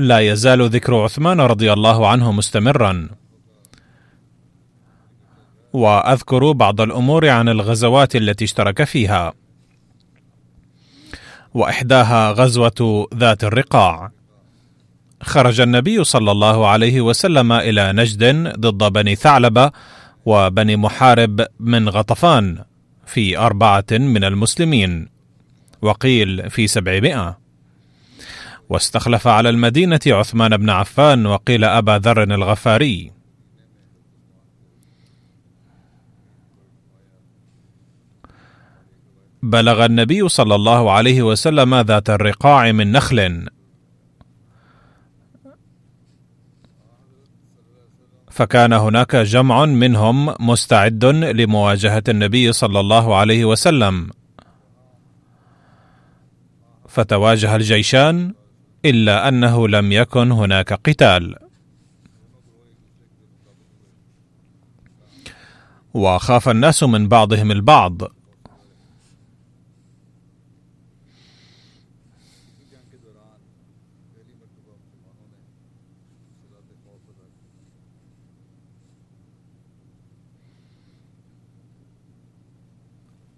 لا يزال ذكر عثمان رضي الله عنه مستمرا. وأذكر بعض الأمور عن الغزوات التي اشترك فيها. وإحداها غزوة ذات الرقاع. خرج النبي صلى الله عليه وسلم إلى نجد ضد بني ثعلبة وبني محارب من غطفان في أربعة من المسلمين وقيل في سبعمائة. واستخلف على المدينة عثمان بن عفان وقيل أبا ذر الغفاري. بلغ النبي صلى الله عليه وسلم ذات الرقاع من نخل. فكان هناك جمع منهم مستعد لمواجهة النبي صلى الله عليه وسلم. فتواجه الجيشان إلا أنه لم يكن هناك قتال. وخاف الناس من بعضهم البعض.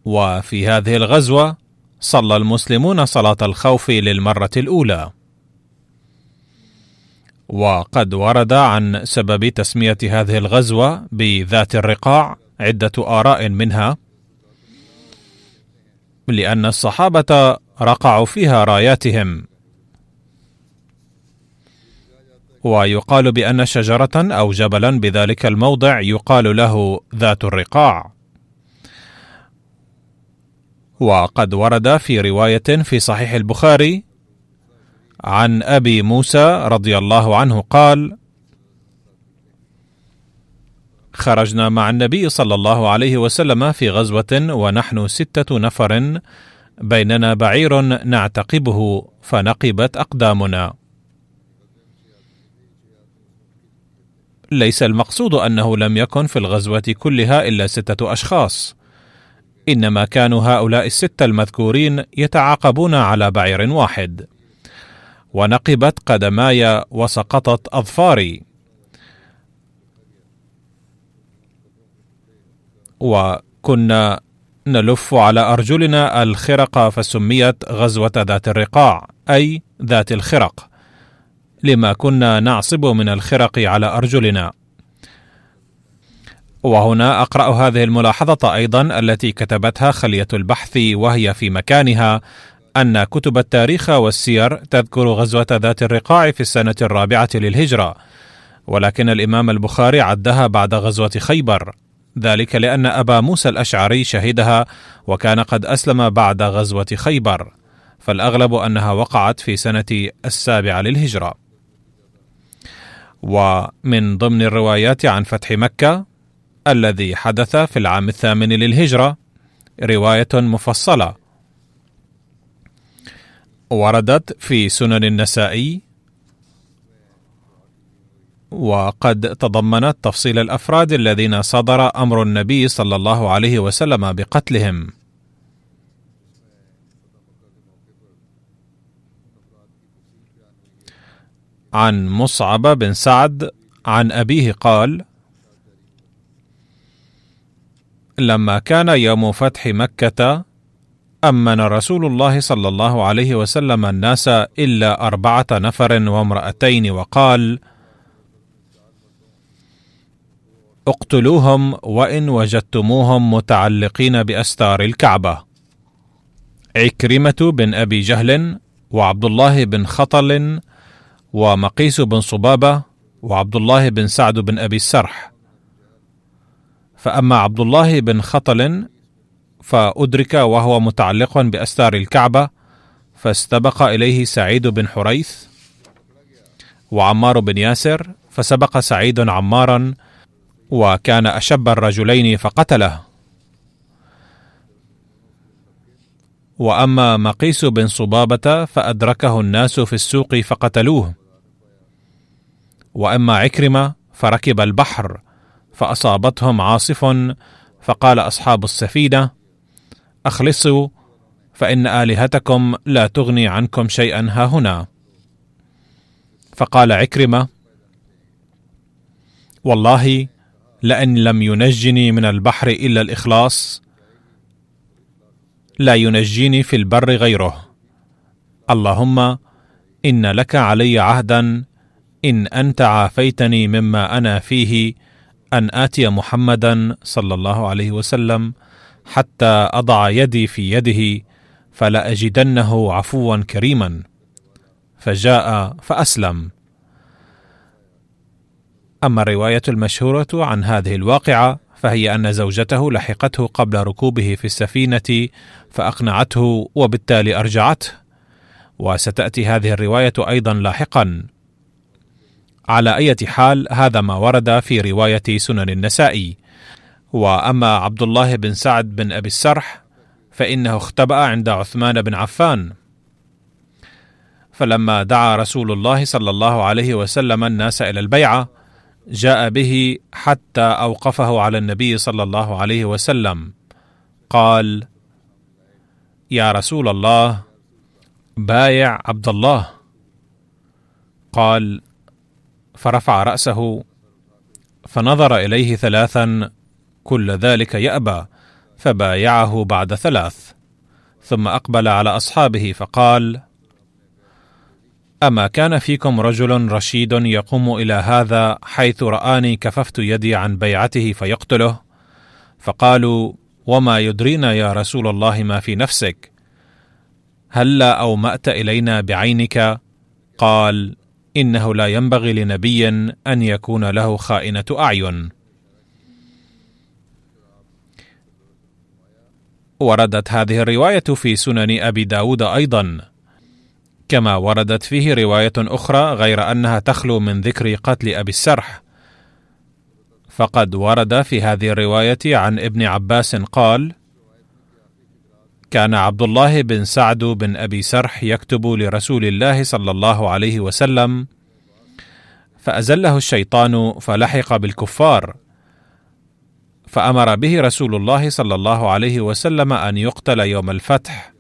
وفي هذه الغزوة صلى المسلمون صلاة الخوف للمرة الأولى. وقد ورد عن سبب تسمية هذه الغزوة بذات الرقاع عدة آراء منها لأن الصحابة رقعوا فيها راياتهم. ويقال بأن شجرة أو جبلا بذلك الموضع يقال له ذات الرقاع. وقد ورد في رواية في صحيح البخاري عن أبي موسى رضي الله عنه قال خرجنا مع النبي صلى الله عليه وسلم في غزوة ونحن ستة نفر بيننا بعير نعتقبه فنقبت أقدامنا. ليس المقصود أنه لم يكن في الغزوة كلها إلا ستة أشخاص إنما كانوا هؤلاء الستة المذكورين يتعاقبون على بعير واحد. ونقبت قدماي وسقطت أظفاري. وكنا نلف على أرجلنا الخرق فسميت غزوة ذات الرقاع أي ذات الخرق لما كنا نعصب من الخرق على أرجلنا. وهنا أقرأ هذه الملاحظة أيضا التي كتبتها خلية البحث وهي في مكانها أن كتب التاريخ والسير تذكر غزوة ذات الرقاع في السنة الرابعة للهجرة ولكن الإمام البخاري عدها بعد غزوة خيبر ذلك لأن أبا موسى الأشعري شهدها وكان قد أسلم بعد غزوة خيبر فالأغلب أنها وقعت في سنة السابعة للهجرة. ومن ضمن الروايات عن فتح مكة الذي حدث في العام الثامن للهجرة رواية مفصلة وردت في سنن النسائي. وقد تضمنت تفصيل الأفراد الذين صدر أمر النبي صلى الله عليه وسلم بقتلهم. عن مصعب بن سعد عن أبيه قال لما كان يوم فتح مكة أمن رسول الله صلى الله عليه وسلم الناس إلا أربعة نفر وامرأتين وقال اقتلوهم وإن وجدتموهم متعلقين بأستار الكعبة. عكرمة بن أبي جهل وعبد الله بن خطل ومقيس بن صبابة وعبد الله بن سعد بن أبي السرح. فأما عبد الله بن خطل فأدرك وهو متعلق بأستار الكعبة فاستبق إليه سعيد بن حريث وعمار بن ياسر فسبق سعيد عمارا وكان أشب الرجلين فقتله. وأما مقيس بن صبابة فأدركه الناس في السوق فقتلوه. وأما عكرمة فركب البحر فأصابتهم عاصف فقال أصحاب السفينة أخلصوا فإن آلهتكم لا تغني عنكم شيئا ها هنا. فقال عكرمة والله لئن لم ينجني من البحر إلا الإخلاص لا ينجيني في البر غيره. اللهم إن لك علي عهدا إن أنت عافيتني مما أنا فيه أن آتي محمدا صلى الله عليه وسلم حتى أضع يدي في يده فلأجدنه عفوا كريما. فجاء فأسلم. أما الرواية المشهورة عن هذه الواقعة فهي أن زوجته لحقته قبل ركوبه في السفينة فأقنعته وبالتالي أرجعته. وستأتي هذه الرواية أيضا لاحقا. على أي حال هذا ما ورد في رواية سنن النسائي. وأما عبد الله بن سعد بن أبي السرح فإنه اختبأ عند عثمان بن عفان. فلما دعا رسول الله صلى الله عليه وسلم الناس إلى البيعة جاء به حتى أوقفه على النبي صلى الله عليه وسلم. قال يا رسول الله بايع عبد الله قال فرفع رأسه فنظر إليه ثلاثا كل ذلك يأبى فبايعه بعد ثلاث. ثم أقبل على أصحابه فقال أما كان فيكم رجل رشيد يقوم إلى هذا حيث رآني كففت يدي عن بيعته فيقتله فقالوا وما يدرينا يا رسول الله ما في نفسك؟ هلا اومات إلينا بعينك؟ قال إنه لا ينبغي لنبي أن يكون له خائنة أعين. وردت هذه الرواية في سنن أبي داود أيضا. كما وردت فيه رواية أخرى غير أنها تخلو من ذكر قتل أبي السرح. فقد ورد في هذه الرواية عن ابن عباس قال كان عبد الله بن سعد بن أبي سرح يكتب لرسول الله صلى الله عليه وسلم فأزله الشيطان فلحق بالكفار فأمر به رسول الله صلى الله عليه وسلم أن يقتل يوم الفتح.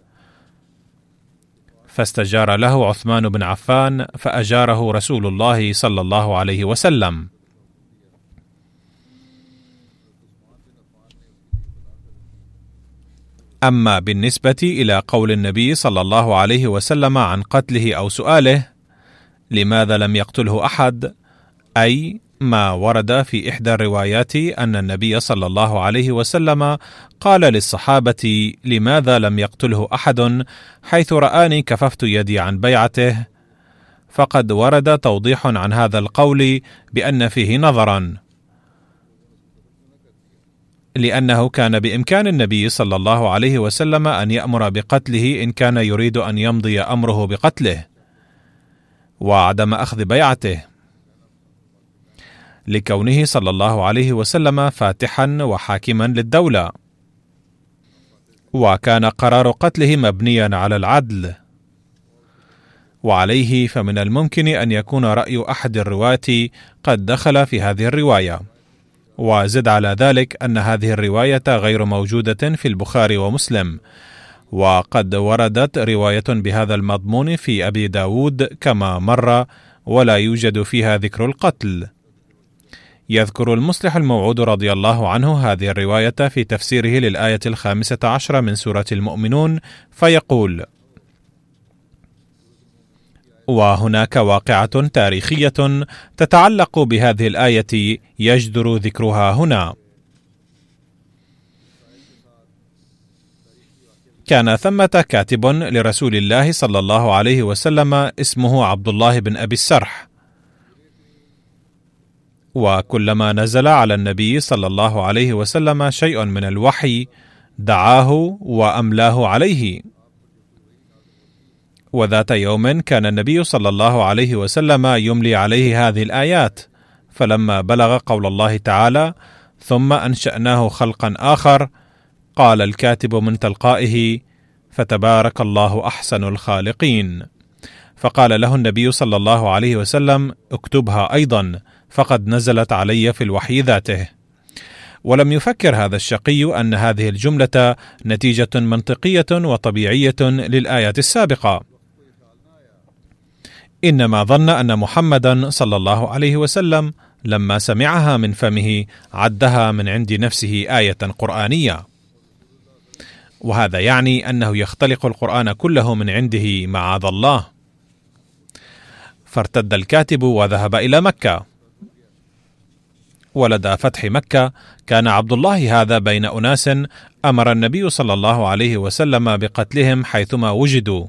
فاستجار له عثمان بن عفان فأجاره رسول الله صلى الله عليه وسلم. أما بالنسبة إلى قول النبي صلى الله عليه وسلم عن قتله أو سؤاله لماذا لم يقتله أحد؟ أي ما ورد في إحدى الروايات أن النبي صلى الله عليه وسلم قال للصحابة لماذا لم يقتله أحد حيث رآني كففت يدي عن بيعته؟ فقد ورد توضيح عن هذا القول بأن فيه نظرا. لأنه كان بإمكان النبي صلى الله عليه وسلم أن يأمر بقتله إن كان يريد أن يمضي أمره بقتله وعدم أخذ بيعته. لكونه صلى الله عليه وسلم فاتحا وحاكما للدولة. وكان قرار قتله مبنيا على العدل. وعليه فمن الممكن أن يكون رأي أحد الرواة قد دخل في هذه الرواية. وزد على ذلك أن هذه الرواية غير موجودة في البخاري ومسلم. وقد وردت رواية بهذا المضمون في أبي داود كما مر ولا يوجد فيها ذكر القتل. يذكر المصلح الموعود رضي الله عنه هذه الرواية في تفسيره للآية الخامسة عشرة من سورة المؤمنون فيقول وهناك واقعة تاريخية تتعلق بهذه الآية يجدر ذكرها هنا. كان ثمة كاتب لرسول الله صلى الله عليه وسلم اسمه عبد الله بن أبي السرح وكلما نزل على النبي صلى الله عليه وسلم شيء من الوحي دعاه وأملاه عليه. وذات يوم كان النبي صلى الله عليه وسلم يملي عليه هذه الآيات فلما بلغ قول الله تعالى ثم أنشأناه خلقا آخر قال الكاتب من تلقائه فتبارك الله أحسن الخالقين فقال له النبي صلى الله عليه وسلم اكتبها أيضا فقد نزلت علي في الوحي ذاته. ولم يفكر هذا الشقي أن هذه الجملة نتيجة منطقية وطبيعية للايه السابقة. إنما ظن أن محمدا صلى الله عليه وسلم لما سمعها من فمه عدها من عند نفسه آية قرآنية. وهذا يعني أنه يختلق القرآن كله من عنده معاذ الله. فارتد الكاتب وذهب إلى مكة. ولدى فتح مكة كان عبد الله هذا بين أناس أمر النبي صلى الله عليه وسلم بقتلهم حيثما وجدوا.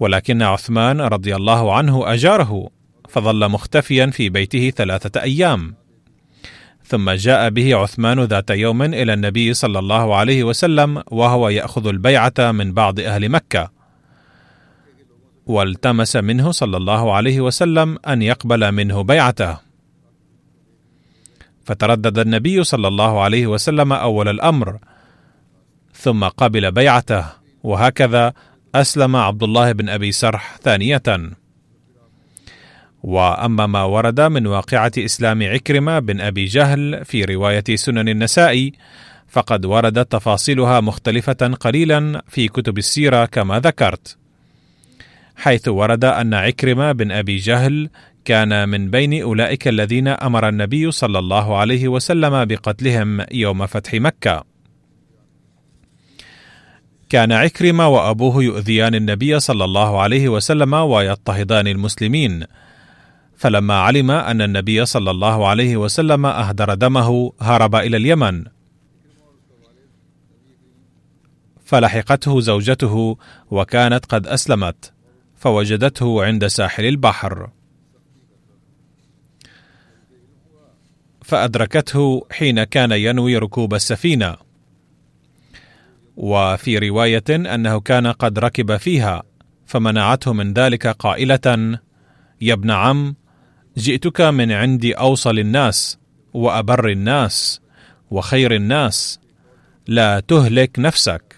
ولكن عثمان رضي الله عنه أجاره فظل مختفيا في بيته ثلاثة أيام. ثم جاء به عثمان ذات يوم إلى النبي صلى الله عليه وسلم وهو يأخذ البيعة من بعض أهل مكة. والتمس منه صلى الله عليه وسلم أن يقبل منه بيعته. فتردد النبي صلى الله عليه وسلم أول الأمر ثم قبل بيعته وهكذا أسلم عبد الله بن أبي سرح ثانية. وأما ما ورد من واقعة إسلام عكرمة بن أبي جهل في رواية سنن النسائي فقد وردت تفاصيلها مختلفة قليلا في كتب السيرة كما ذكرت حيث ورد أن عكرمة بن أبي جهل كان من بين أولئك الذين أمر النبي صلى الله عليه وسلم بقتلهم يوم فتح مكة. كان عكرمة وأبوه يؤذيان النبي صلى الله عليه وسلم ويضطهدان المسلمين. فلما علم أن النبي صلى الله عليه وسلم أهدر دمه هرب إلى اليمن. فلحقته زوجته وكانت قد أسلمت فوجدته عند ساحل البحر. فأدركته حين كان ينوي ركوب السفينة. وفي رواية أنه كان قد ركب فيها فمنعته من ذلك قائلة يا ابن عم جئتك من عند أوصل الناس وأبر الناس وخير الناس. لا تهلك نفسك.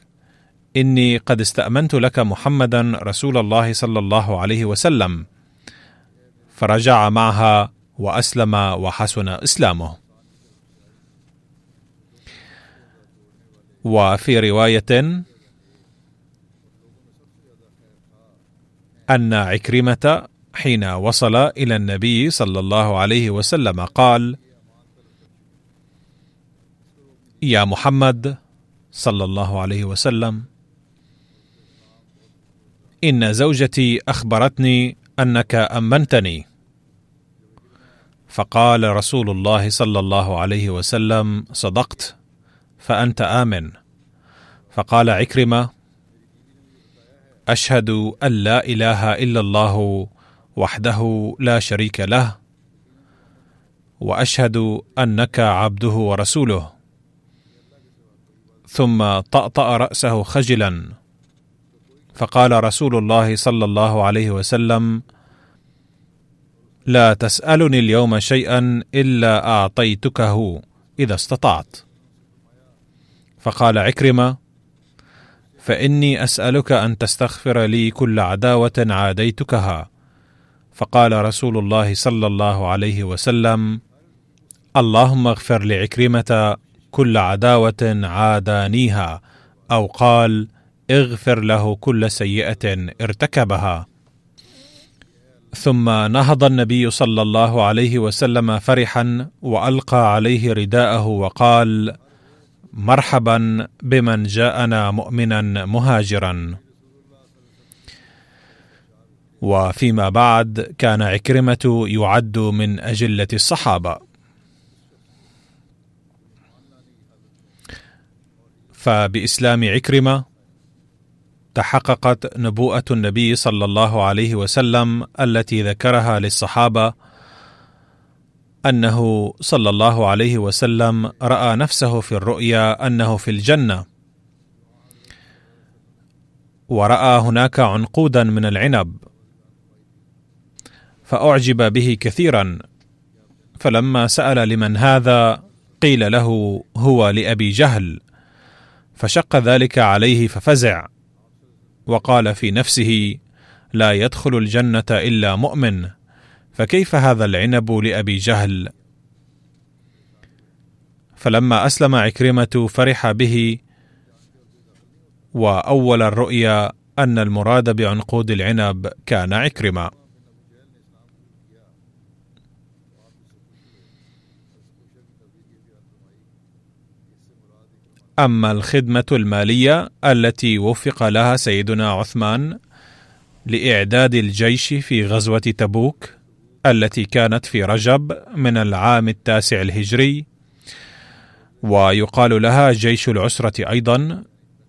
إني قد استأمنت لك محمدا رسول الله صلى الله عليه وسلم. فرجع معها وأسلم وحسن إسلامه. وفي رواية أن عكرمة حين وصل إلى النبي صلى الله عليه وسلم قال يا محمد صلى الله عليه وسلم إن زوجتي أخبرتني أنك أمنتني فقال رسول الله صلى الله عليه وسلم صدقت فأنت آمن. فقال عكرمة أشهد أن لا إله إلا الله وحده لا شريك له وأشهد أنك عبده ورسوله. ثم طأطأ رأسه خجلا فقال رسول الله صلى الله عليه وسلم لا تسألني اليوم شيئا إلا أعطيتكه إذا استطعت. فقال عكرمة فإني أسألك أن تستغفر لي كل عداوة عاديتكها. فقال رسول الله صلى الله عليه وسلم اللهم اغفر لعكرمة كل عداوة عادانيها أو قال اغفر له كل سيئة ارتكبها. ثم نهض النبي صلى الله عليه وسلم فرحا وألقى عليه رداءه وقال مرحبا بمن جاءنا مؤمنا مهاجرا. وفيما بعد كان عكرمة يعد من أجلة الصحابة. فبإسلام عكرمة تحققت نبوءة النبي صلى الله عليه وسلم التي ذكرها للصحابة أنه صلى الله عليه وسلم رأى نفسه في الرؤيا أنه في الجنة. ورأى هناك عنقودا من العنب. فأعجب به كثيرا. فلما سأل لمن هذا قيل له هو لأبي جهل. فشق ذلك عليه ففزع. وقال في نفسه لا يدخل الجنة إلا مؤمن فكيف هذا العنب لأبي جهل؟ فلما أسلم عكرمة فرح به وأول الرؤيا أن المراد بعنقود العنب كان عكرمة. أما الخدمة المالية التي وفق لها سيدنا عثمان لإعداد الجيش في غزوة تبوك التي كانت في رجب من العام التاسع الهجري ويقال لها جيش العسرة أيضا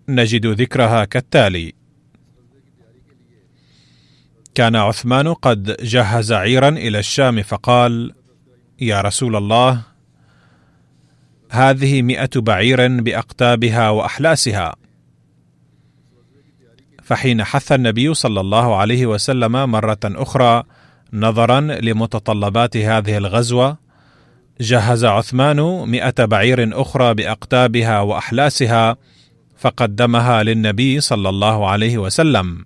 نجد ذكرها كالتالي. كان عثمان قد جهز عيرا إلى الشام فقال يا رسول الله هذه مئة بعير بأقتابها وأحلاسها. فحين حث النبي صلى الله عليه وسلم مرة أخرى نظرا لمتطلبات هذه الغزوة جهز عثمان مئة بعير أخرى بأقتابها وأحلاسها فقدمها للنبي صلى الله عليه وسلم.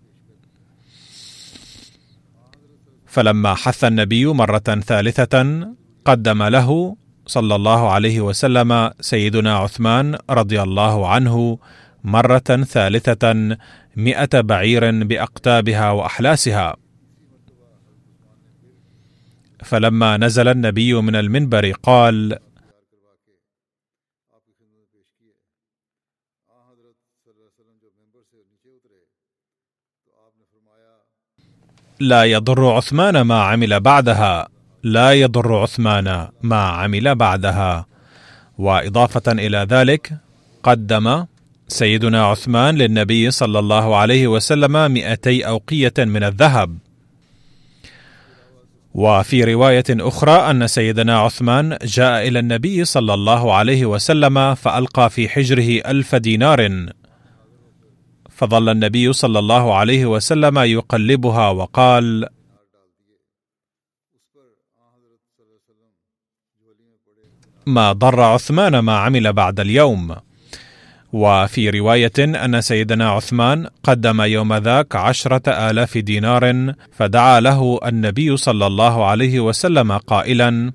فلما حث النبي مرة ثالثة قدم له صلى الله عليه وسلم سيدنا عثمان رضي الله عنه مرة ثالثة مئة بعير بأقتابها وأحلاسها. فلما نزل النبي من المنبر قال لا يضر عثمان ما عمل بعدها. لا يضر عثمان ما عمل بعدها. وإضافة إلى ذلك قدم سيدنا عثمان للنبي صلى الله عليه وسلم مئتي أوقية من الذهب. وفي رواية أخرى أن سيدنا عثمان جاء إلى النبي صلى الله عليه وسلم فألقى في حجره ألف دينار. فظل النبي صلى الله عليه وسلم يقلبها وقال ما ضر عثمان ما عمل بعد اليوم. وفي رواية أن سيدنا عثمان قدم يوم ذاك عشرة آلاف دينار فدعا له النبي صلى الله عليه وسلم قائلا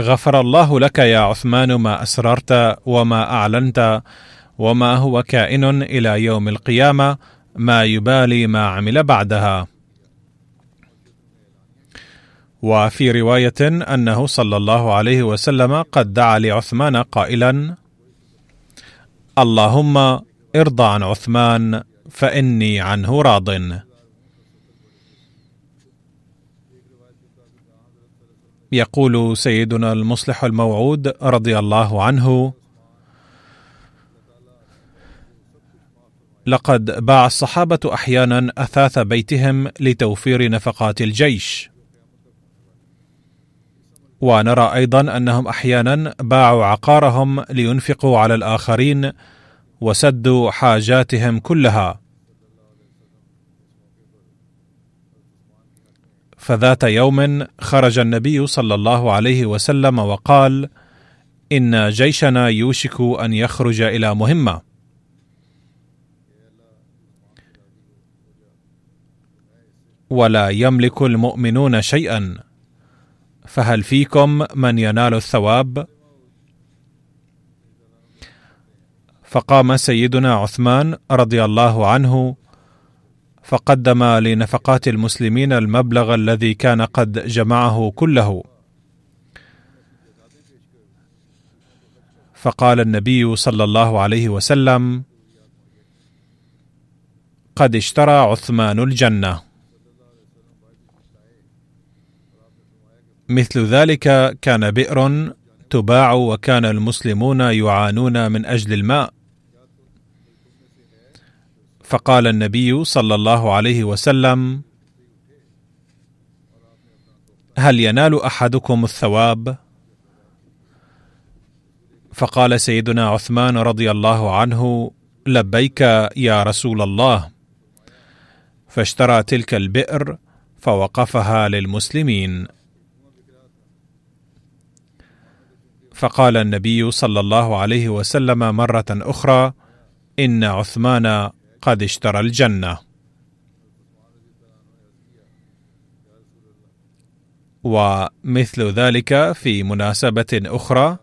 غفر الله لك يا عثمان ما أسررت وما أعلنت وما هو كائن إلى يوم القيامة ما يبالي ما عمل بعدها. وفي رواية أنه صلى الله عليه وسلم قد دعا لعثمان قائلا اللهم ارضى عن عثمان فإني عنه راض. يقول سيدنا المصلح الموعود رضي الله عنه لقد باع الصحابة أحيانا أثاث بيتهم لتوفير نفقات الجيش. ونرى أيضا أنهم أحيانا باعوا عقارهم لينفقوا على الآخرين وسدوا حاجاتهم كلها. فذات يوم خرج النبي صلى الله عليه وسلم وقال إن جيشنا يوشك أن يخرج إلى مهمة. ولا يملك المؤمنون شيئا. فهل فيكم من ينال الثواب؟ فقام سيدنا عثمان رضي الله عنه فقدم لنفقات المسلمين المبلغ الذي كان قد جمعه كله. فقال النبي صلى الله عليه وسلم قد اشترى عثمان الجنة. مثل ذلك كان بئر تباع وكان المسلمون يعانون من أجل الماء. فقال النبي صلى الله عليه وسلم هل ينال أحدكم الثواب؟ فقال سيدنا عثمان رضي الله عنه لبيك يا رسول الله. فاشترى تلك البئر فوقفها للمسلمين. فقال النبي صلى الله عليه وسلم مرة أخرى إن عثمان قد اشترى الجنة. ومثل ذلك في مناسبة أخرى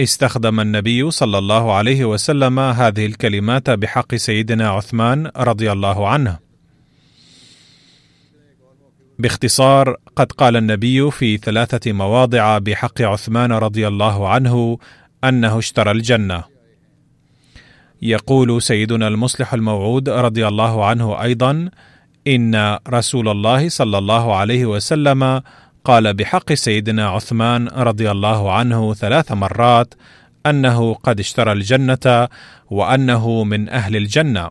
استخدم النبي صلى الله عليه وسلم هذه الكلمات بحق سيدنا عثمان رضي الله عنه. باختصار قد قال النبي في ثلاثة مواضع بحق عثمان رضي الله عنه أنه اشترى الجنة. يقول سيدنا المصلح الموعود رضي الله عنه أيضا إن رسول الله صلى الله عليه وسلم قال بحق سيدنا عثمان رضي الله عنه ثلاث مرات أنه قد اشترى الجنة وأنه من أهل الجنة.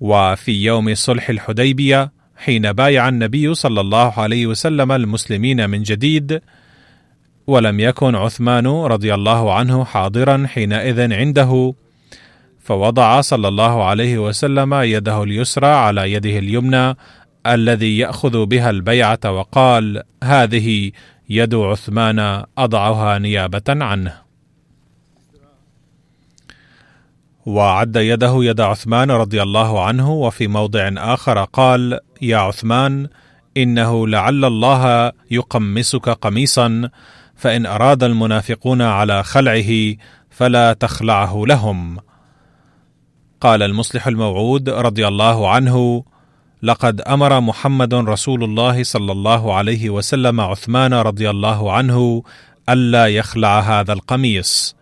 وفي يوم صلح الحديبية حين بايع النبي صلى الله عليه وسلم المسلمين من جديد ولم يكن عثمان رضي الله عنه حاضرا حينئذ عنده فوضع صلى الله عليه وسلم يده اليسرى على يده اليمنى الذي يأخذ بها البيعة وقال هذه يد عثمان أضعها نيابة عنه. وعد يده يد عثمان رضي الله عنه وفي موضع آخر قال يا عثمان إنه لعل الله يقمصك قميصا فإن أراد المنافقون على خلعه فلا تخلعه لهم. قال المصلح الموعود رضي الله عنه لقد أمر محمد رسول الله صلى الله عليه وسلم عثمان رضي الله عنه ألا يخلع هذا القميص.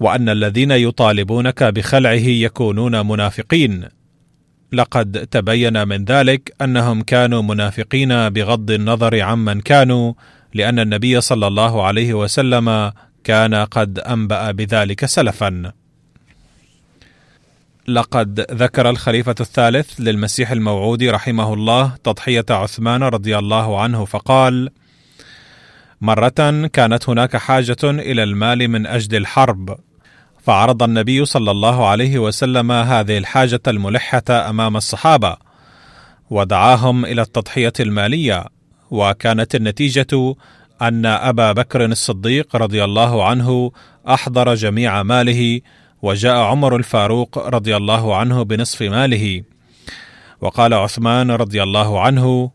وأن الذين يطالبونك بخلعه يكونون منافقين. لقد تبين من ذلك أنهم كانوا منافقين بغض النظر عمن كانوا لأن النبي صلى الله عليه وسلم كان قد أنبأ بذلك سلفا. لقد ذكر الخليفة الثالث للمسيح الموعود رحمه الله تضحية عثمان رضي الله عنه فقال: مرة كانت هناك حاجة إلى المال من أجل الحرب، فعرض النبي صلى الله عليه وسلم هذه الحاجة الملحة أمام الصحابة، ودعاهم إلى التضحية المالية، وكانت النتيجة أن أبا بكر الصديق رضي الله عنه أحضر جميع ماله وجاء عمر الفاروق رضي الله عنه بنصف ماله. وقال عثمان رضي الله عنه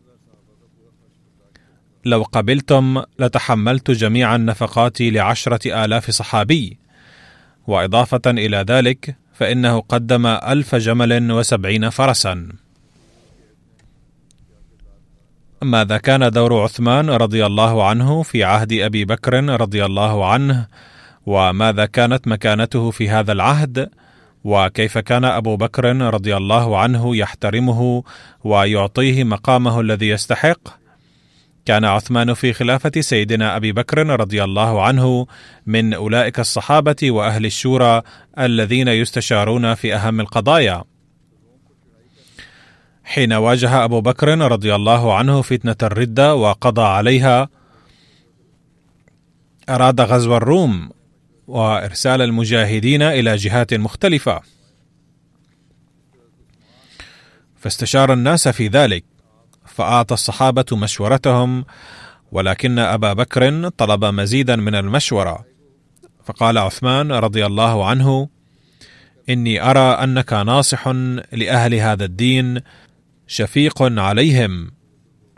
لو قبلتم لتحملت جميع النفقات لعشرة آلاف صحابي. وإضافة إلى ذلك فإنه قدم ألف جمل وسبعين فرسا. ماذا كان دور عثمان رضي الله عنه في عهد أبي بكر رضي الله عنه؟ وماذا كانت مكانته في هذا العهد؟ وكيف كان أبو بكر رضي الله عنه يحترمه ويعطيه مقامه الذي يستحق؟ كان عثمان في خلافة سيدنا أبي بكر رضي الله عنه من أولئك الصحابة وأهل الشورى الذين يستشارون في أهم القضايا. حين واجه أبو بكر رضي الله عنه فتنة الردة وقضى عليها أراد غزو الروم. وإرسال المجاهدين إلى جهات مختلفة. فاستشار الناس في ذلك فأعطى الصحابة مشورتهم ولكن أبا بكر طلب مزيدا من المشورة. فقال عثمان رضي الله عنه إني أرى أنك ناصح لأهل هذا الدين شفيق عليهم.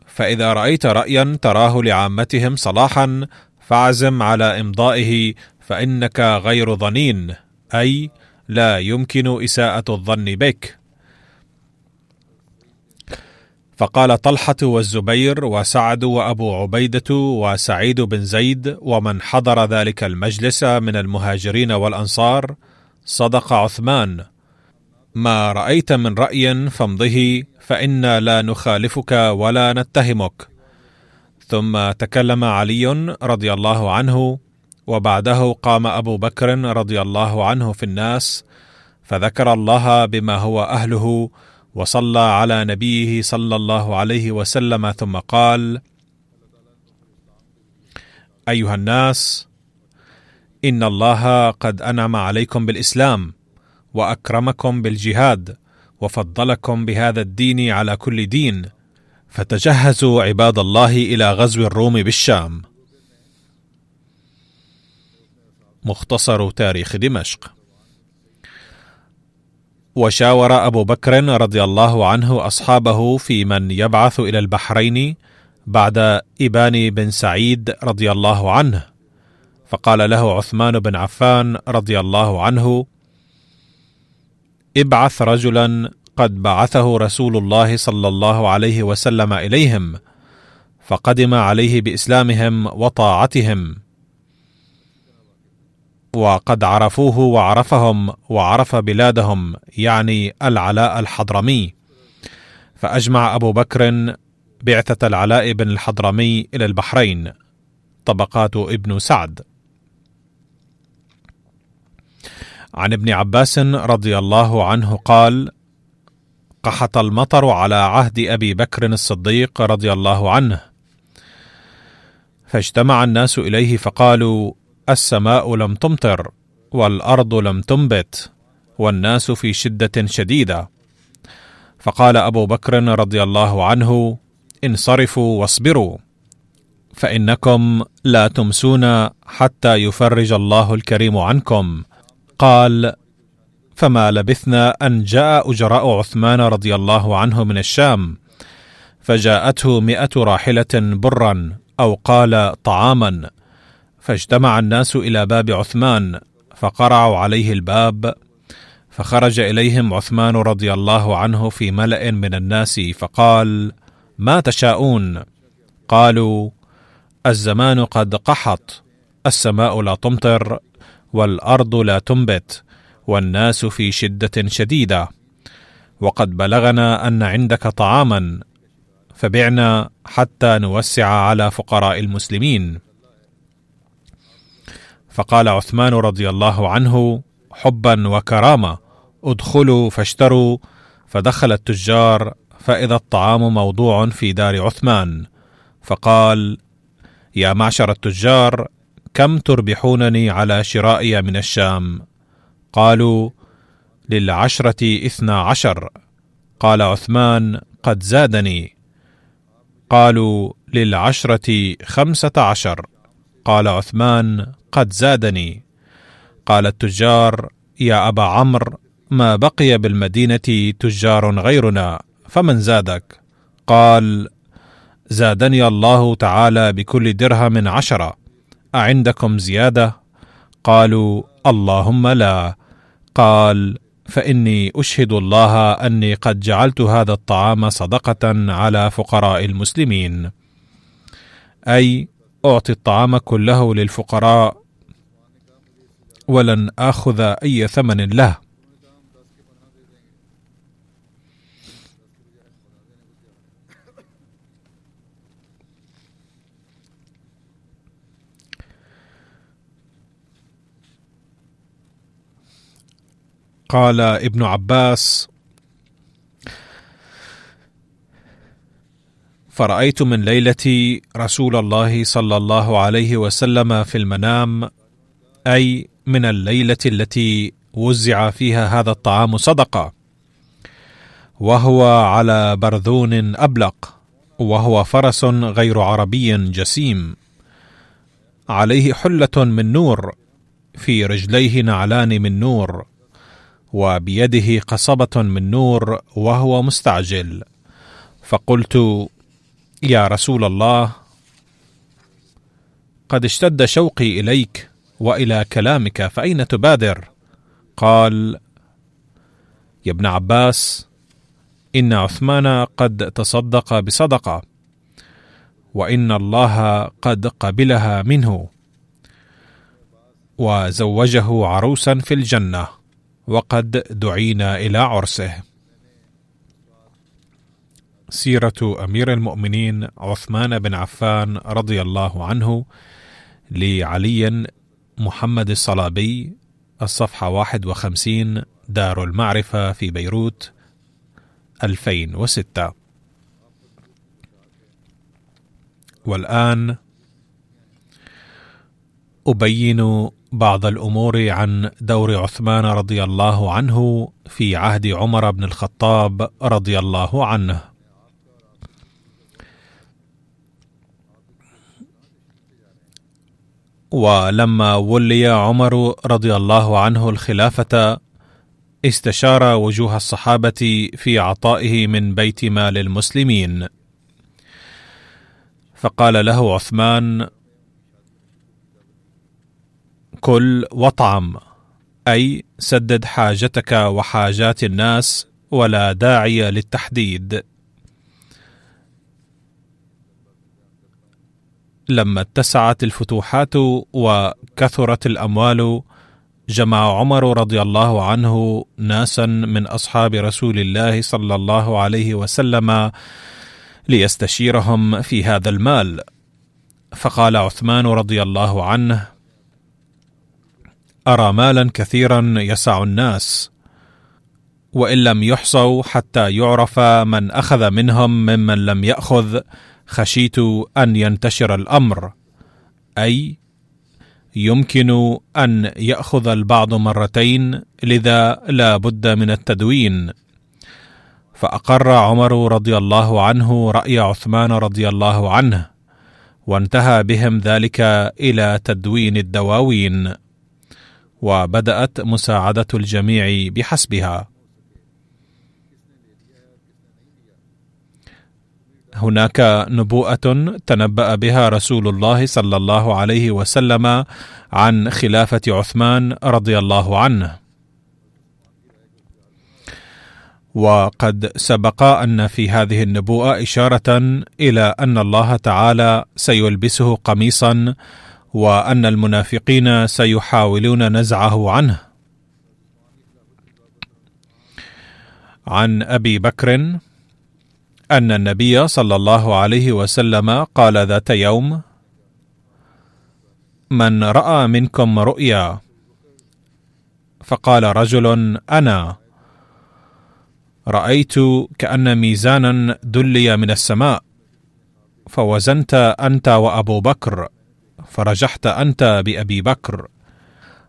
فإذا رأيت رايا تراه لعامتهم صلاحا فاعزم على إمضائه فإنك غير ظنين أي لا يمكن إساءة الظن بك. فقال طلحة والزبير وسعد وأبو عبيدة وسعيد بن زيد ومن حضر ذلك المجلس من المهاجرين والأنصار صدق عثمان. ما رأيت من رأي فامضه فانا لا نخالفك ولا نتهمك. ثم تكلم علي رضي الله عنه وبعده قام أبو بكر رضي الله عنه في الناس فذكر الله بما هو أهله وصلى على نبيه صلى الله عليه وسلم ثم قال أيها الناس إن الله قد أنعم عليكم بالإسلام وأكرمكم بالجهاد وفضلكم بهذا الدين على كل دين فتجهزوا عباد الله إلى غزو الروم بالشام. مختصر تاريخ دمشق. وشاور أبو بكر رضي الله عنه أصحابه في من يبعث إلى البحرين بعد إبان بن سعيد رضي الله عنه. فقال له عثمان بن عفان رضي الله عنه ابعث رجلا قد بعثه رسول الله صلى الله عليه وسلم إليهم فقدم عليه بإسلامهم وطاعتهم. وقد عرفوه وعرفهم وعرف بلادهم يعني العلاء الحضرمي. فأجمع أبو بكر بعثة العلاء بن الحضرمي إلى البحرين طبقات ابن سعد. عن ابن عباس رضي الله عنه قال قحط المطر على عهد أبي بكر الصديق رضي الله عنه. فاجتمع الناس إليه فقالوا السماء لم تمطر والأرض لم تنبت والناس في شدة شديدة. فقال أبو بكر رضي الله عنه انصرفوا واصبروا فإنكم لا تمسون حتى يفرج الله الكريم عنكم. قال فما لبثنا أن جاء أجراء عثمان رضي الله عنه من الشام فجاءته مئة راحلة برا أو قال طعاما. فاجتمع الناس إلى باب عثمان فقرعوا عليه الباب فخرج إليهم عثمان رضي الله عنه في ملأ من الناس فقال ما تشاءون؟ قالوا الزمان قد قحط السماء لا تمطر والأرض لا تنبت والناس في شدة شديدة وقد بلغنا أن عندك طعاما فبعنا حتى نوسع على فقراء المسلمين. فقال عثمان رضي الله عنه حبا وكرامه ادخلوا فاشتروا. فدخل التجار فإذا الطعام موضوع في دار عثمان. فقال يا معشر التجار كم تربحونني على شرائي من الشام؟ قالوا للعشرة إثنى عشر. قال عثمان قد زادني. قالوا للعشرة خمسة عشر. قال عثمان قد زادني. قال التجار يا أبا عمرو ما بقي بالمدينة تجار غيرنا فمن زادك؟ قال زادني الله تعالى بكل درهم عشرة. اعندكم زيادة؟ قالوا اللهم لا. قال فإني أشهد الله أني قد جعلت هذا الطعام صدقة على فقراء المسلمين. أي أعطي الطعام كله للفقراء ولن آخذ أي ثمن له. قال ابن عباس فرأيت من ليله رسول الله صلى الله عليه وسلم في المنام أي من الليلة التي وزع فيها هذا الطعام صدقة. وهو على برذون أبلق وهو فرس غير عربي جسيم. عليه حلة من نور في رجليه نعلان من نور وبيده قصبة من نور وهو مستعجل. فقلت يا رسول الله قد اشتد شوقي إليك وإلى كلامك فأين تبادر؟ قال يا ابن عباس إن عثمان قد تصدق بصدقة وإن الله قد قبلها منه وزوجه عروسا في الجنة وقد دعينا إلى عرسه. سيرة أمير المؤمنين عثمان بن عفان رضي الله عنه لعلي محمد الصلابي الصفحة 51 دار المعرفة في بيروت 2006 والآن أبين بعض الأمور عن دور عثمان رضي الله عنه في عهد عمر بن الخطاب رضي الله عنه. ولما ولي عمر رضي الله عنه الخلافة استشار وجوه الصحابة في عطائه من بيت مال المسلمين. فقال له عثمان كل واطعم أي سدد حاجتك وحاجات الناس ولا داعي للتحديد. لما اتسعت الفتوحات وكثرت الأموال جمع عمر رضي الله عنه ناسا من أصحاب رسول الله صلى الله عليه وسلم ليستشيرهم في هذا المال. فقال عثمان رضي الله عنه أرى مالا كثيرا يسع الناس وإن لم يحصوا حتى يعرف من أخذ منهم ممن لم يأخذ خشيت أن ينتشر الأمر أي يمكن أن يأخذ البعض مرتين لذا لا بد من التدوين. فأقر عمر رضي الله عنه رأي عثمان رضي الله عنه وانتهى بهم ذلك إلى تدوين الدواوين وبدأت مساعدة الجميع بحسبها. هناك نبوءة تنبأ بها رسول الله صلى الله عليه وسلم عن خلافة عثمان رضي الله عنه. وقد سبق أن في هذه النبوءة إشارة إلى أن الله تعالى سيلبسه قميصا وأن المنافقين سيحاولون نزعه عنه. عن أبي بكر أن النبي صلى الله عليه وسلم قال ذات يوم من رأى منكم رؤيا؟ فقال رجل أنا. رأيت كأن ميزانا دلي من السماء فوزنت أنت وأبو بكر فرجحت أنت بأبي بكر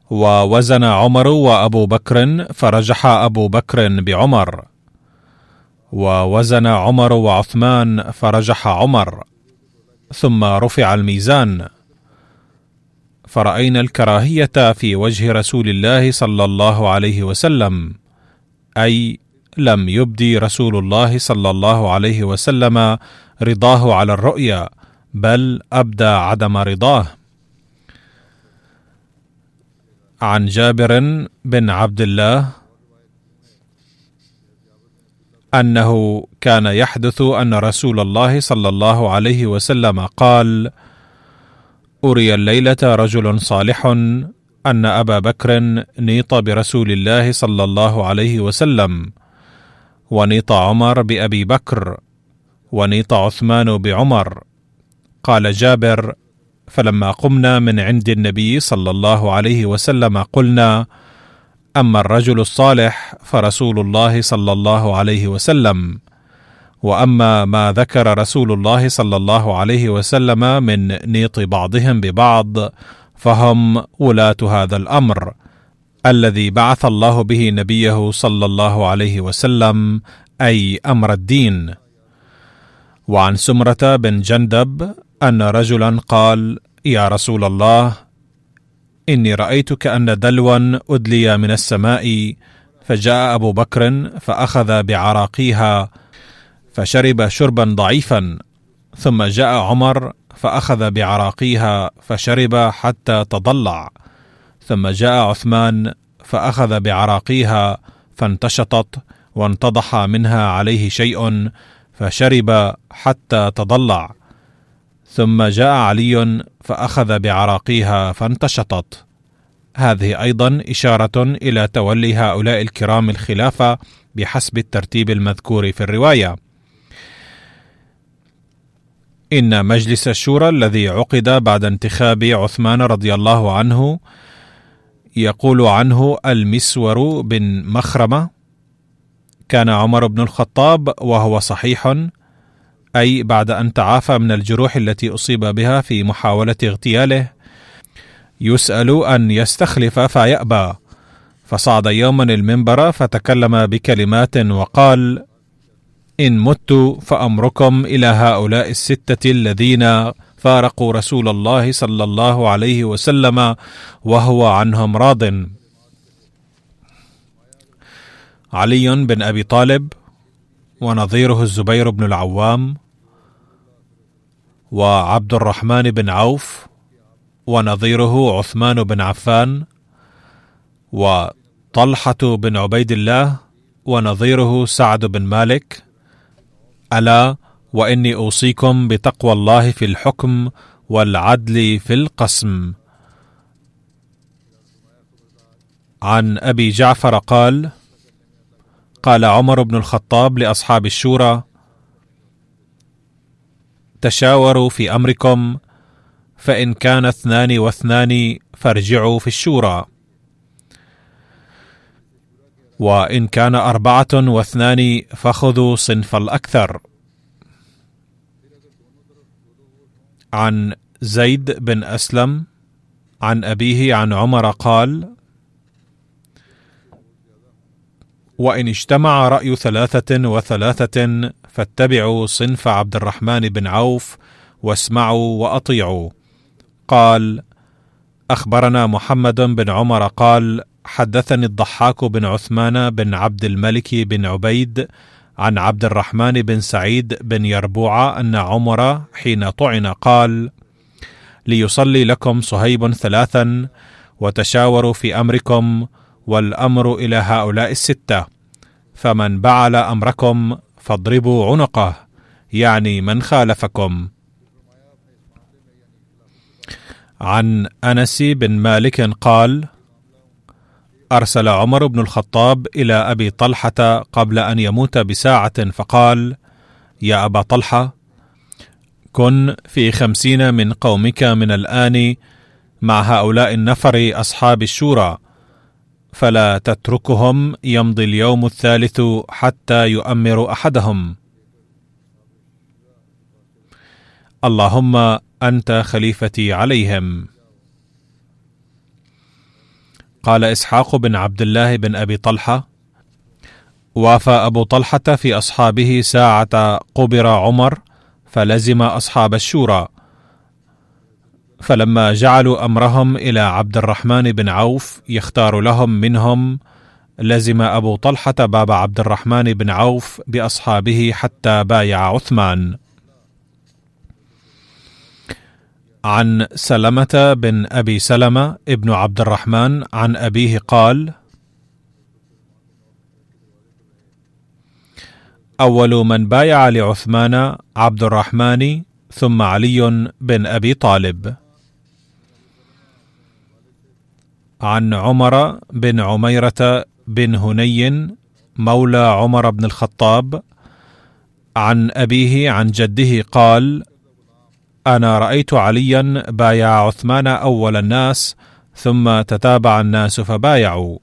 ووزن عمر وأبو بكر فرجح أبو بكر بعمر. ووزن عمر وعثمان فرجح عمر ثم رفع الميزان. فرأينا الكراهية في وجه رسول الله صلى الله عليه وسلم أي لم يبدي رسول الله صلى الله عليه وسلم رضاه على الرؤيا بل أبدى عدم رضاه. عن جابر بن عبد الله أنه كان يحدث أن رسول الله صلى الله عليه وسلم قال أري الليلة رجل صالح أن أبا بكر نيط برسول الله صلى الله عليه وسلم ونيط عمر بأبي بكر ونيط عثمان بعمر. قال جابر فلما قمنا من عند النبي صلى الله عليه وسلم قلنا أما الرجل الصالح فرسول الله صلى الله عليه وسلم. وأما ما ذكر رسول الله صلى الله عليه وسلم من نيط بعضهم ببعض فهم ولاة هذا الأمر الذي بعث الله به نبيه صلى الله عليه وسلم أي أمر الدين. وعن سمرة بن جندب أن رجلا قال يا رسول الله إني رأيت كأن دلوا أدلي من السماء فجاء أبو بكر فأخذ بعراقيها فشرب شربا ضعيفا ثم جاء عمر فأخذ بعراقيها فشرب حتى تضلع ثم جاء عثمان فأخذ بعراقيها فانتشطت وانتضح منها عليه شيء فشرب حتى تضلع. ثم جاء علي فأخذ بعراقيها فانتشطت. هذه أيضا إشارة إلى تولي هؤلاء الكرام الخلافة بحسب الترتيب المذكور في الرواية. إن مجلس الشورى الذي عقد بعد انتخاب عثمان رضي الله عنه يقول عنه المسور بن مخرمة كان عمر بن الخطاب وهو صحيح أي بعد أن تعافى من الجروح التي أصيب بها في محاولة اغتياله يسأل أن يستخلف فيأبى. فصعد يوما المنبر فتكلم بكلمات وقال إن مت فأمركم إلى هؤلاء الستة الذين فارقوا رسول الله صلى الله عليه وسلم وهو عنهم راض. علي بن أبي طالب ونظيره الزبير بن العوام وعبد الرحمن بن عوف ونظيره عثمان بن عفان وطلحة بن عبيد الله ونظيره سعد بن مالك. ألا وإني أوصيكم بتقوى الله في الحكم والعدل في القسم. عن أبي جعفر قال قال عمر بن الخطاب لأصحاب الشورى تشاوروا في أمركم فإن كان اثنان واثنان فارجعوا في الشورى. وإن كان أربعة واثنان فخذوا صنف الأكثر. عن زيد بن أسلم عن أبيه عن عمر قال وإن اجتمع رأي ثلاثة وثلاثة فاتبعوا صنف عبد الرحمن بن عوف واسمعوا وأطيعوا. قال أخبرنا محمد بن عمر قال حدثني الضحاك بن عثمان بن عبد الملك بن عبيد عن عبد الرحمن بن سعيد بن يربوع أن عمر حين طعن قال ليصلي لكم صهيب ثلاثا وتشاوروا في أمركم والأمر إلى هؤلاء الستة فمن بعل أمركم فاضربوا عنقه يعني من خالفكم. عن أنس بن مالك قال أرسل عمر بن الخطاب إلى أبي طلحة قبل أن يموت بساعة فقال يا أبا طلحة كن في خمسين من قومك من الآن مع هؤلاء النفر أصحاب الشورى فلا تتركهم يمضي اليوم الثالث حتى يؤمر أحدهم. اللهم أنت خليفتي عليهم. قال إسحاق بن عبد الله بن أبي طلحة وافى أبو طلحة في أصحابه ساعة قبر عمر فلزم أصحاب الشورى فلما جعلوا أمرهم إلى عبد الرحمن بن عوف يختار لهم منهم لزم أبو طلحة باب عبد الرحمن بن عوف بأصحابه حتى بايع عثمان. عن سلمة بن أبي سلمة ابن عبد الرحمن عن أبيه قال أول من بايع لعثمان عبد الرحمن ثم علي بن أبي طالب. عن عمر بن عميرة بن هني مولى عمر بن الخطاب عن أبيه عن جده قال أنا رأيت عليا بايع عثمان أول الناس ثم تتابع الناس فبايعوا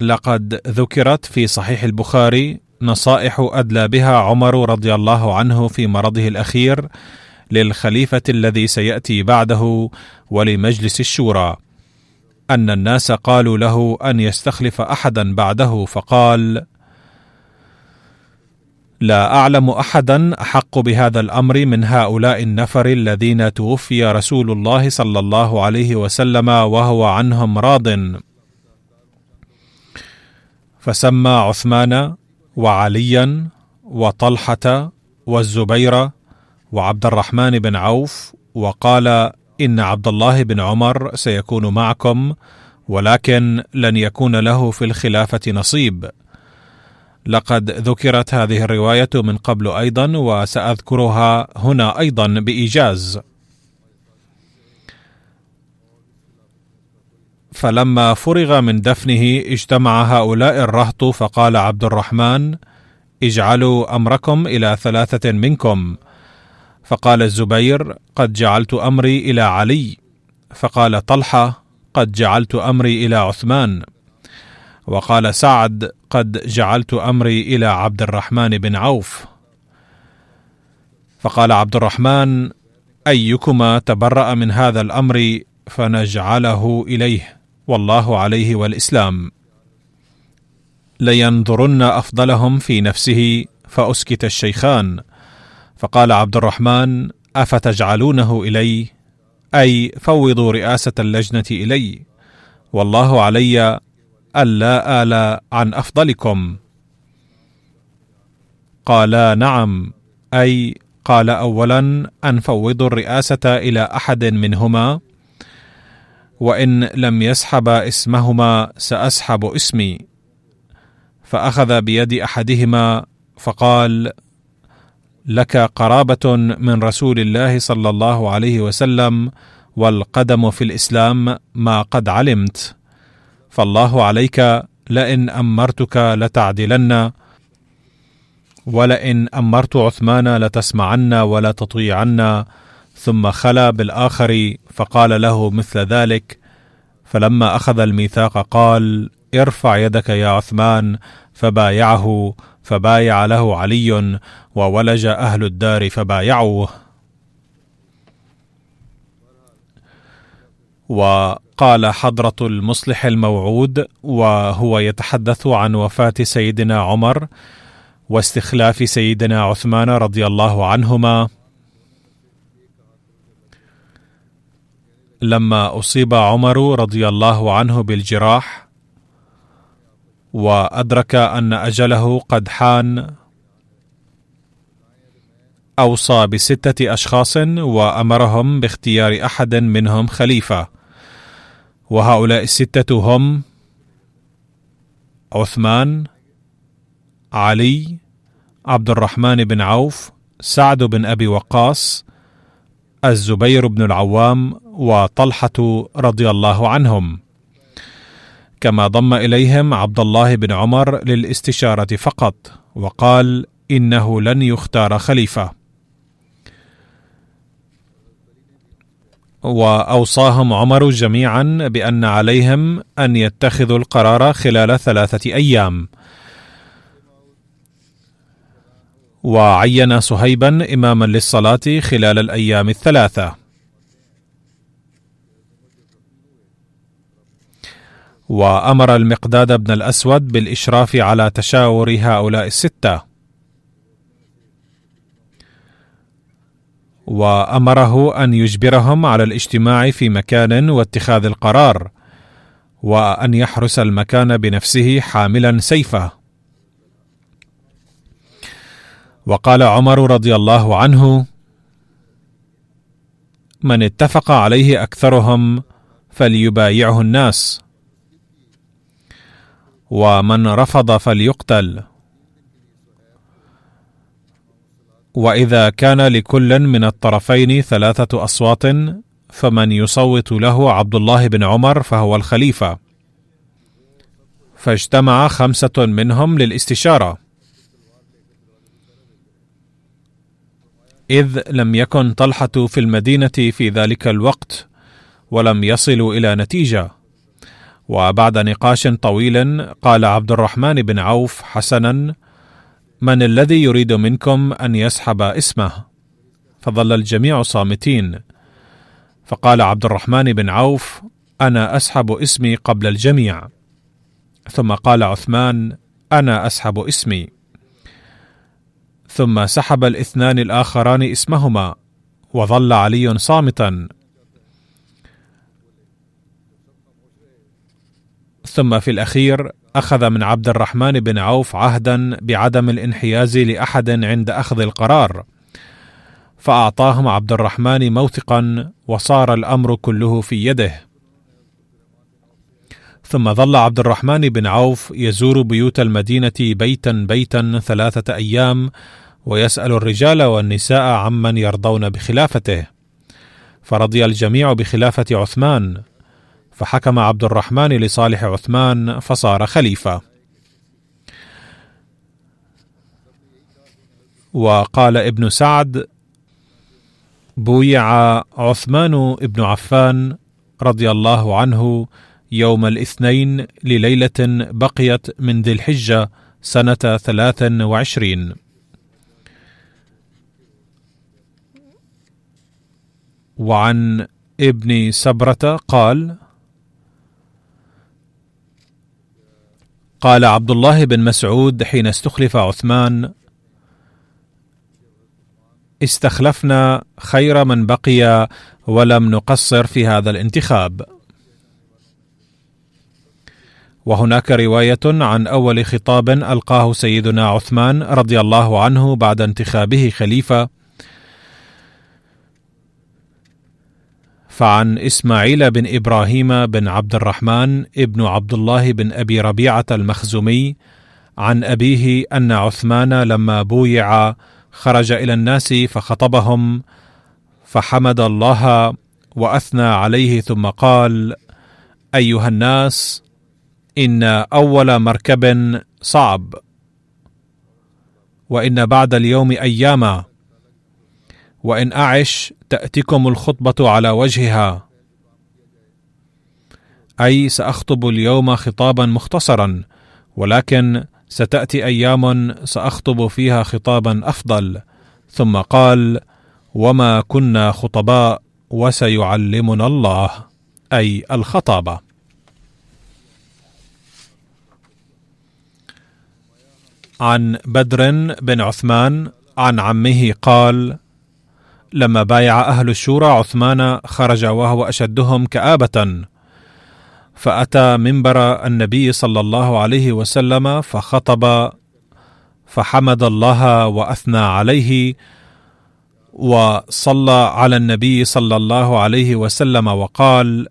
لقد ذكرت في صحيح البخاري نصائح أدلى بها عمر رضي الله عنه في مرضه الأخير للخليفة الذي سيأتي بعده ولمجلس الشورى. أن الناس قالوا له أن يستخلف أحدا بعده فقال لا أعلم أحدا أحق بهذا الأمر من هؤلاء النفر الذين توفي رسول الله صلى الله عليه وسلم وهو عنهم راض. فسمى عثمان وعليا وطلحة والزبير وعبد الرحمن بن عوف وقال إن عبد الله بن عمر سيكون معكم ولكن لن يكون له في الخلافة نصيب. لقد ذكرت هذه الرواية من قبل أيضا وسأذكرها هنا أيضا بإيجاز. فلما فرغ من دفنه اجتمع هؤلاء الرهط فقال عبد الرحمن اجعلوا أمركم إلى ثلاثة منكم فقال الزبير قد جعلت أمري إلى علي. فقال طلحة قد جعلت أمري إلى عثمان. وقال سعد قد جعلت أمري إلى عبد الرحمن بن عوف. فقال عبد الرحمن أيكما تبرأ من هذا الأمر فنجعله إليه. والله عليه والإسلام. لينظرن أفضلهم في نفسه فأسكت الشيخان. فقال عبد الرحمن أفتجعلونه إلي؟ أي فوضوا رئاسة اللجنة إلي. والله علي ألا آل عن أفضلكم. قالا نعم. أي قال اولا أن فوضوا الرئاسة إلى أحد منهما. وإن لم يسحب اسمهما سأسحب اسمي. فأخذ بيد أحدهما فقال لك قرابة من رسول الله صلى الله عليه وسلم والقدم في الإسلام ما قد علمت. فالله عليك لئن أمرتك لتعدلن ولئن أمرت عثمان لتسمعن ولا تطيعن ثم خلا بالآخر فقال له مثل ذلك. فلما أخذ الميثاق قال ارفع يدك يا عثمان فبايعه فبايع له علي وولج أهل الدار فبايعوه. وقال حضرة المصلح الموعود وهو يتحدث عن وفاة سيدنا عمر واستخلاف سيدنا عثمان رضي الله عنهما. لما أصيب عمر رضي الله عنه بالجراح وأدرك أن أجله قد حان أوصى بستة أشخاص وأمرهم باختيار أحد منهم خليفة. وهؤلاء الستة هم عثمان علي عبد الرحمن بن عوف سعد بن أبي وقاص الزبير بن العوام وطلحة رضي الله عنهم. كما ضم إليهم عبد الله بن عمر للاستشارة فقط وقال إنه لن يختار خليفة. وأوصاهم عمر جميعا بأن عليهم أن يتخذوا القرار خلال ثلاثة أيام. وعين صهيبا اماما للصلاة خلال الأيام الثلاثة. وأمر المقداد بن الأسود بالإشراف على تشاور هؤلاء الستة. وأمره أن يجبرهم على الاجتماع في مكان واتخاذ القرار وأن يحرس المكان بنفسه حاملا سيفه. وقال عمر رضي الله عنه من اتفق عليه أكثرهم فليبايعه الناس. ومن رفض فليقتل. وإذا كان لكل من الطرفين ثلاثة أصوات فمن يصوت له عبد الله بن عمر فهو الخليفة. فاجتمع خمسة منهم للاستشارة. إذ لم يكن طلحة في المدينة في ذلك الوقت ولم يصلوا إلى نتيجة. وبعد نقاش طويل قال عبد الرحمن بن عوف حسنا من الذي يريد منكم أن يسحب اسمه؟ فظل الجميع صامتين. فقال عبد الرحمن بن عوف أنا أسحب اسمي قبل الجميع. ثم قال عثمان أنا أسحب اسمي. ثم سحب الاثنان الآخران اسمهما وظل علي صامتا. ثم في الأخير أخذ من عبد الرحمن بن عوف عهدا بعدم الانحياز لأحد عند أخذ القرار. فأعطاهم عبد الرحمن موثقا وصار الأمر كله في يده. ثم ظل عبد الرحمن بن عوف يزور بيوت المدينة بيتا بيتا ثلاثة أيام ويسأل الرجال والنساء عمن يرضون بخلافته. فرضي الجميع بخلافة عثمان. فحكم عبد الرحمن لصالح عثمان فصار خليفة. وقال ابن سعد بويع عثمان بن عفان رضي الله عنه يوم الاثنين لليلة بقيت من ذي الحجة سنة ثلاث وعشرين. وعن ابن سبرة قال قال عبد الله بن مسعود حين استخلف عثمان استخلفنا خير من بقي ولم نقصر في هذا الانتخاب. وهناك رواية عن أول خطاب ألقاه سيدنا عثمان رضي الله عنه بعد انتخابه خليفة فعن إسماعيل بن إبراهيم بن عبد الرحمن ابن عبد الله بن أبي ربيعة المخزومي عن أبيه أن عثمان لما بويع خرج إلى الناس فخطبهم فحمد الله وأثنى عليه ثم قال أيها الناس إن أول مركب صعب وإن بعد اليوم أياما. وإن أعش تأتيكم الخطبة على وجهها. أي سأخطب اليوم خطابا مختصرا ولكن ستأتي أيام سأخطب فيها خطابا أفضل. ثم قال وما كنا خطباء وسيعلمنا الله. أي الخطابة. عن بدر بن عثمان عن عمه قال لما بايع أهل الشورى عثمان خرج وهو أشدهم كآبة. فأتى منبر النبي صلى الله عليه وسلم فخطب فحمد الله وأثنى عليه وصلى على النبي صلى الله عليه وسلم وقال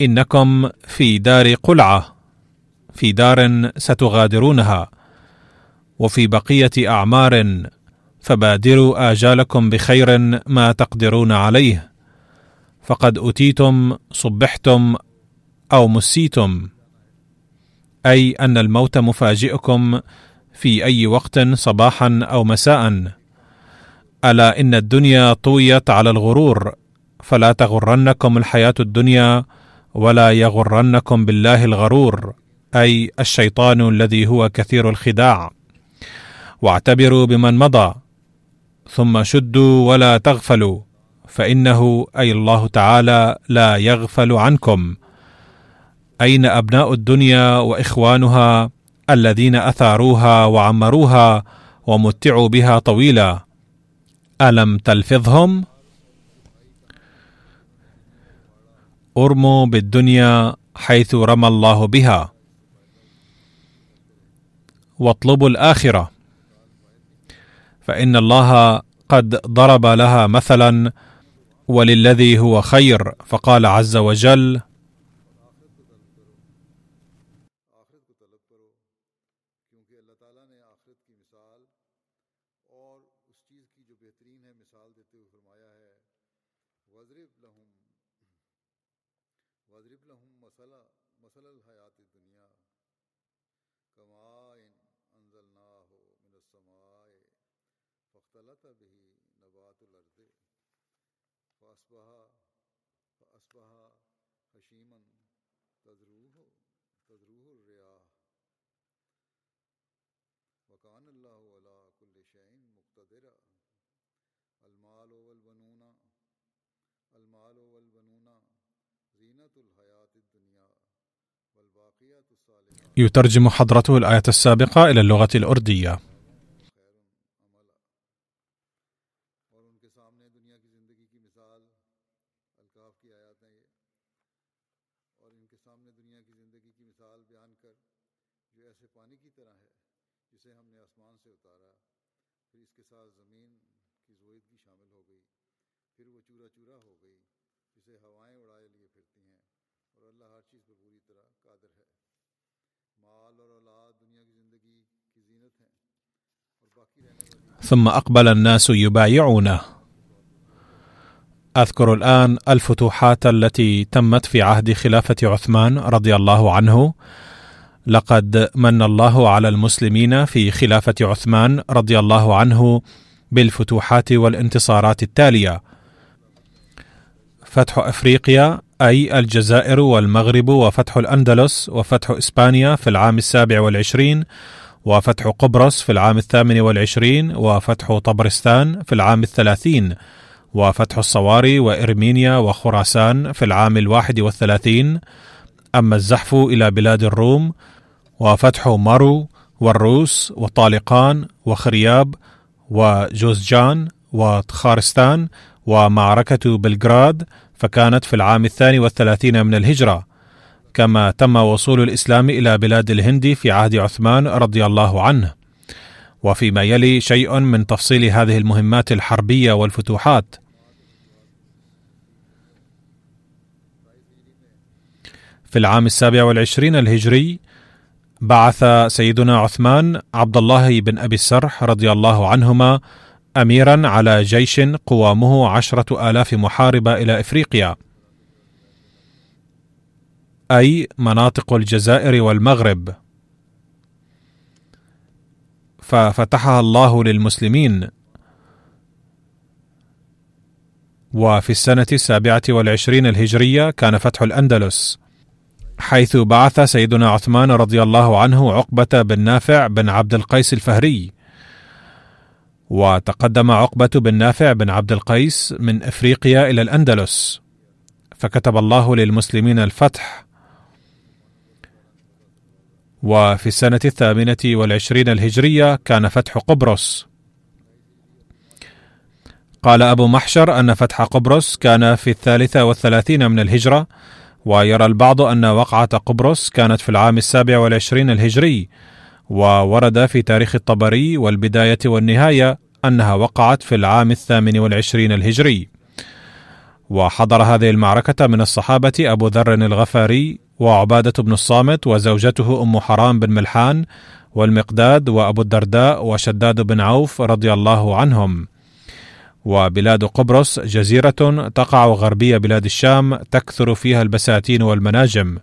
إنكم في دار قلعة في دار ستغادرونها وفي بقية أعمار فبادروا آجالكم بخير ما تقدرون عليه. فقد اتيتم صبحتم أو مسيتم. أي أن الموت مفاجئكم في أي وقت صباحا أو مساء. ألا إن الدنيا طويت على الغرور فلا تغرنكم الحياة الدنيا ولا يغرنكم بالله الغرور. أي الشيطان الذي هو كثير الخداع. واعتبروا بمن مضى. ثم شدوا ولا تغفلوا فإنه أي الله تعالى لا يغفل عنكم. أين أبناء الدنيا وإخوانها الذين أثاروها وعمروها ومتعوا بها طويلا؟ ألم تلفظهم؟ أرموا بالدنيا حيث رمى الله بها. واطلبوا الآخرة. فإن الله قد ضرب لها مثلا وللذي هو خير فقال عز وجل والبنون يترجم حضرته الآية السابقة إلى اللغة الأردية. ثم أقبل الناس يبايعونه. أذكر الآن الفتوحات التي تمت في عهد خلافة عثمان رضي الله عنه. لقد من الله على المسلمين في خلافة عثمان رضي الله عنه بالفتوحات والانتصارات التالية. فتح أفريقيا أي الجزائر والمغرب وفتح الأندلس وفتح إسبانيا في العام السابع والعشرين وفتح قبرص في العام الثامن والعشرين وفتح طبرستان في العام الثلاثين وفتح الصواري وإرمينيا وخراسان في العام الواحد والثلاثين. أما الزحف إلى بلاد الروم وفتح مارو والروس وطالقان وخرياب وجوزجان وتخارستان ومعركة بلغراد فكانت في العام الثاني والثلاثين من الهجرة. كما تم وصول الإسلام إلى بلاد الهند في عهد عثمان رضي الله عنه. وفيما يلي شيء من تفصيل هذه المهمات الحربية والفتوحات. في العام السابع والعشرين الهجري بعث سيدنا عثمان عبد الله بن أبي السرح رضي الله عنهما أميرا على جيش قوامه عشرة آلاف محاربة إلى إفريقيا. أي مناطق الجزائر والمغرب. ففتحها الله للمسلمين. وفي السنة السابعة والعشرين الهجرية كان فتح الأندلس حيث بعث سيدنا عثمان رضي الله عنه عقبة بن نافع بن عبد القيس الفهري. وتقدم عقبة بن نافع بن عبد القيس من إفريقيا إلى الأندلس. فكتب الله للمسلمين الفتح. وفي السنة الثامنة والعشرين الهجرية كان فتح قبرص. قال أبو محشر أن فتح قبرص كان في الثالثة والثلاثين من الهجرة ويرى البعض أن وقعة قبرص كانت في العام السابع والعشرين الهجري وورد في تاريخ الطبري والبداية والنهاية أنها وقعت في العام الثامن والعشرين الهجري. وحضر هذه المعركة من الصحابة أبو ذر الغفاري وعبادة بن الصامت وزوجته أم حرام بن ملحان والمقداد وأبو الدرداء وشداد بن عوف رضي الله عنهم وبلاد قبرص جزيرة تقع غربية بلاد الشام تكثر فيها البساتين والمناجم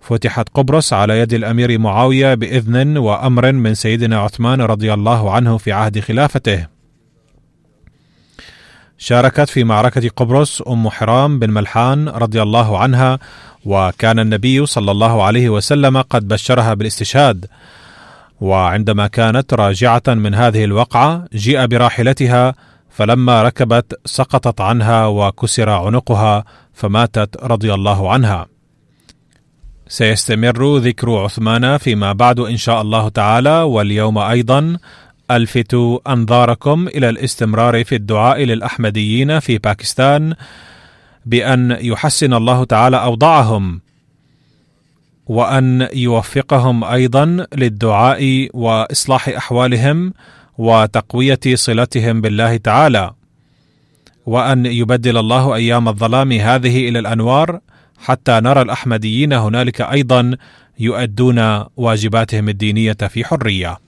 فتحت قبرص على يد الأمير معاوية بإذن وأمر من سيدنا عثمان رضي الله عنه في عهد خلافته. شاركت في معركة قبرص أم حرام بن ملحان رضي الله عنها وكان النبي صلى الله عليه وسلم قد بشرها بالاستشهاد وعندما كانت راجعة من هذه الوقعة جيء براحلتها فلما ركبت سقطت عنها وكسر عنقها فماتت رضي الله عنها. سيستمر ذكر عثمان فيما بعد إن شاء الله تعالى واليوم أيضا الفت أنظاركم إلى الاستمرار في الدعاء للأحمديين في باكستان بأن يحسن الله تعالى أوضاعهم وأن يوفقهم أيضا للدعاء وإصلاح أحوالهم وتقوية صلتهم بالله تعالى وأن يبدل الله أيام الظلام هذه إلى الأنوار حتى نرى الأحمديين هنالك أيضا يؤدون واجباتهم الدينية في حرية.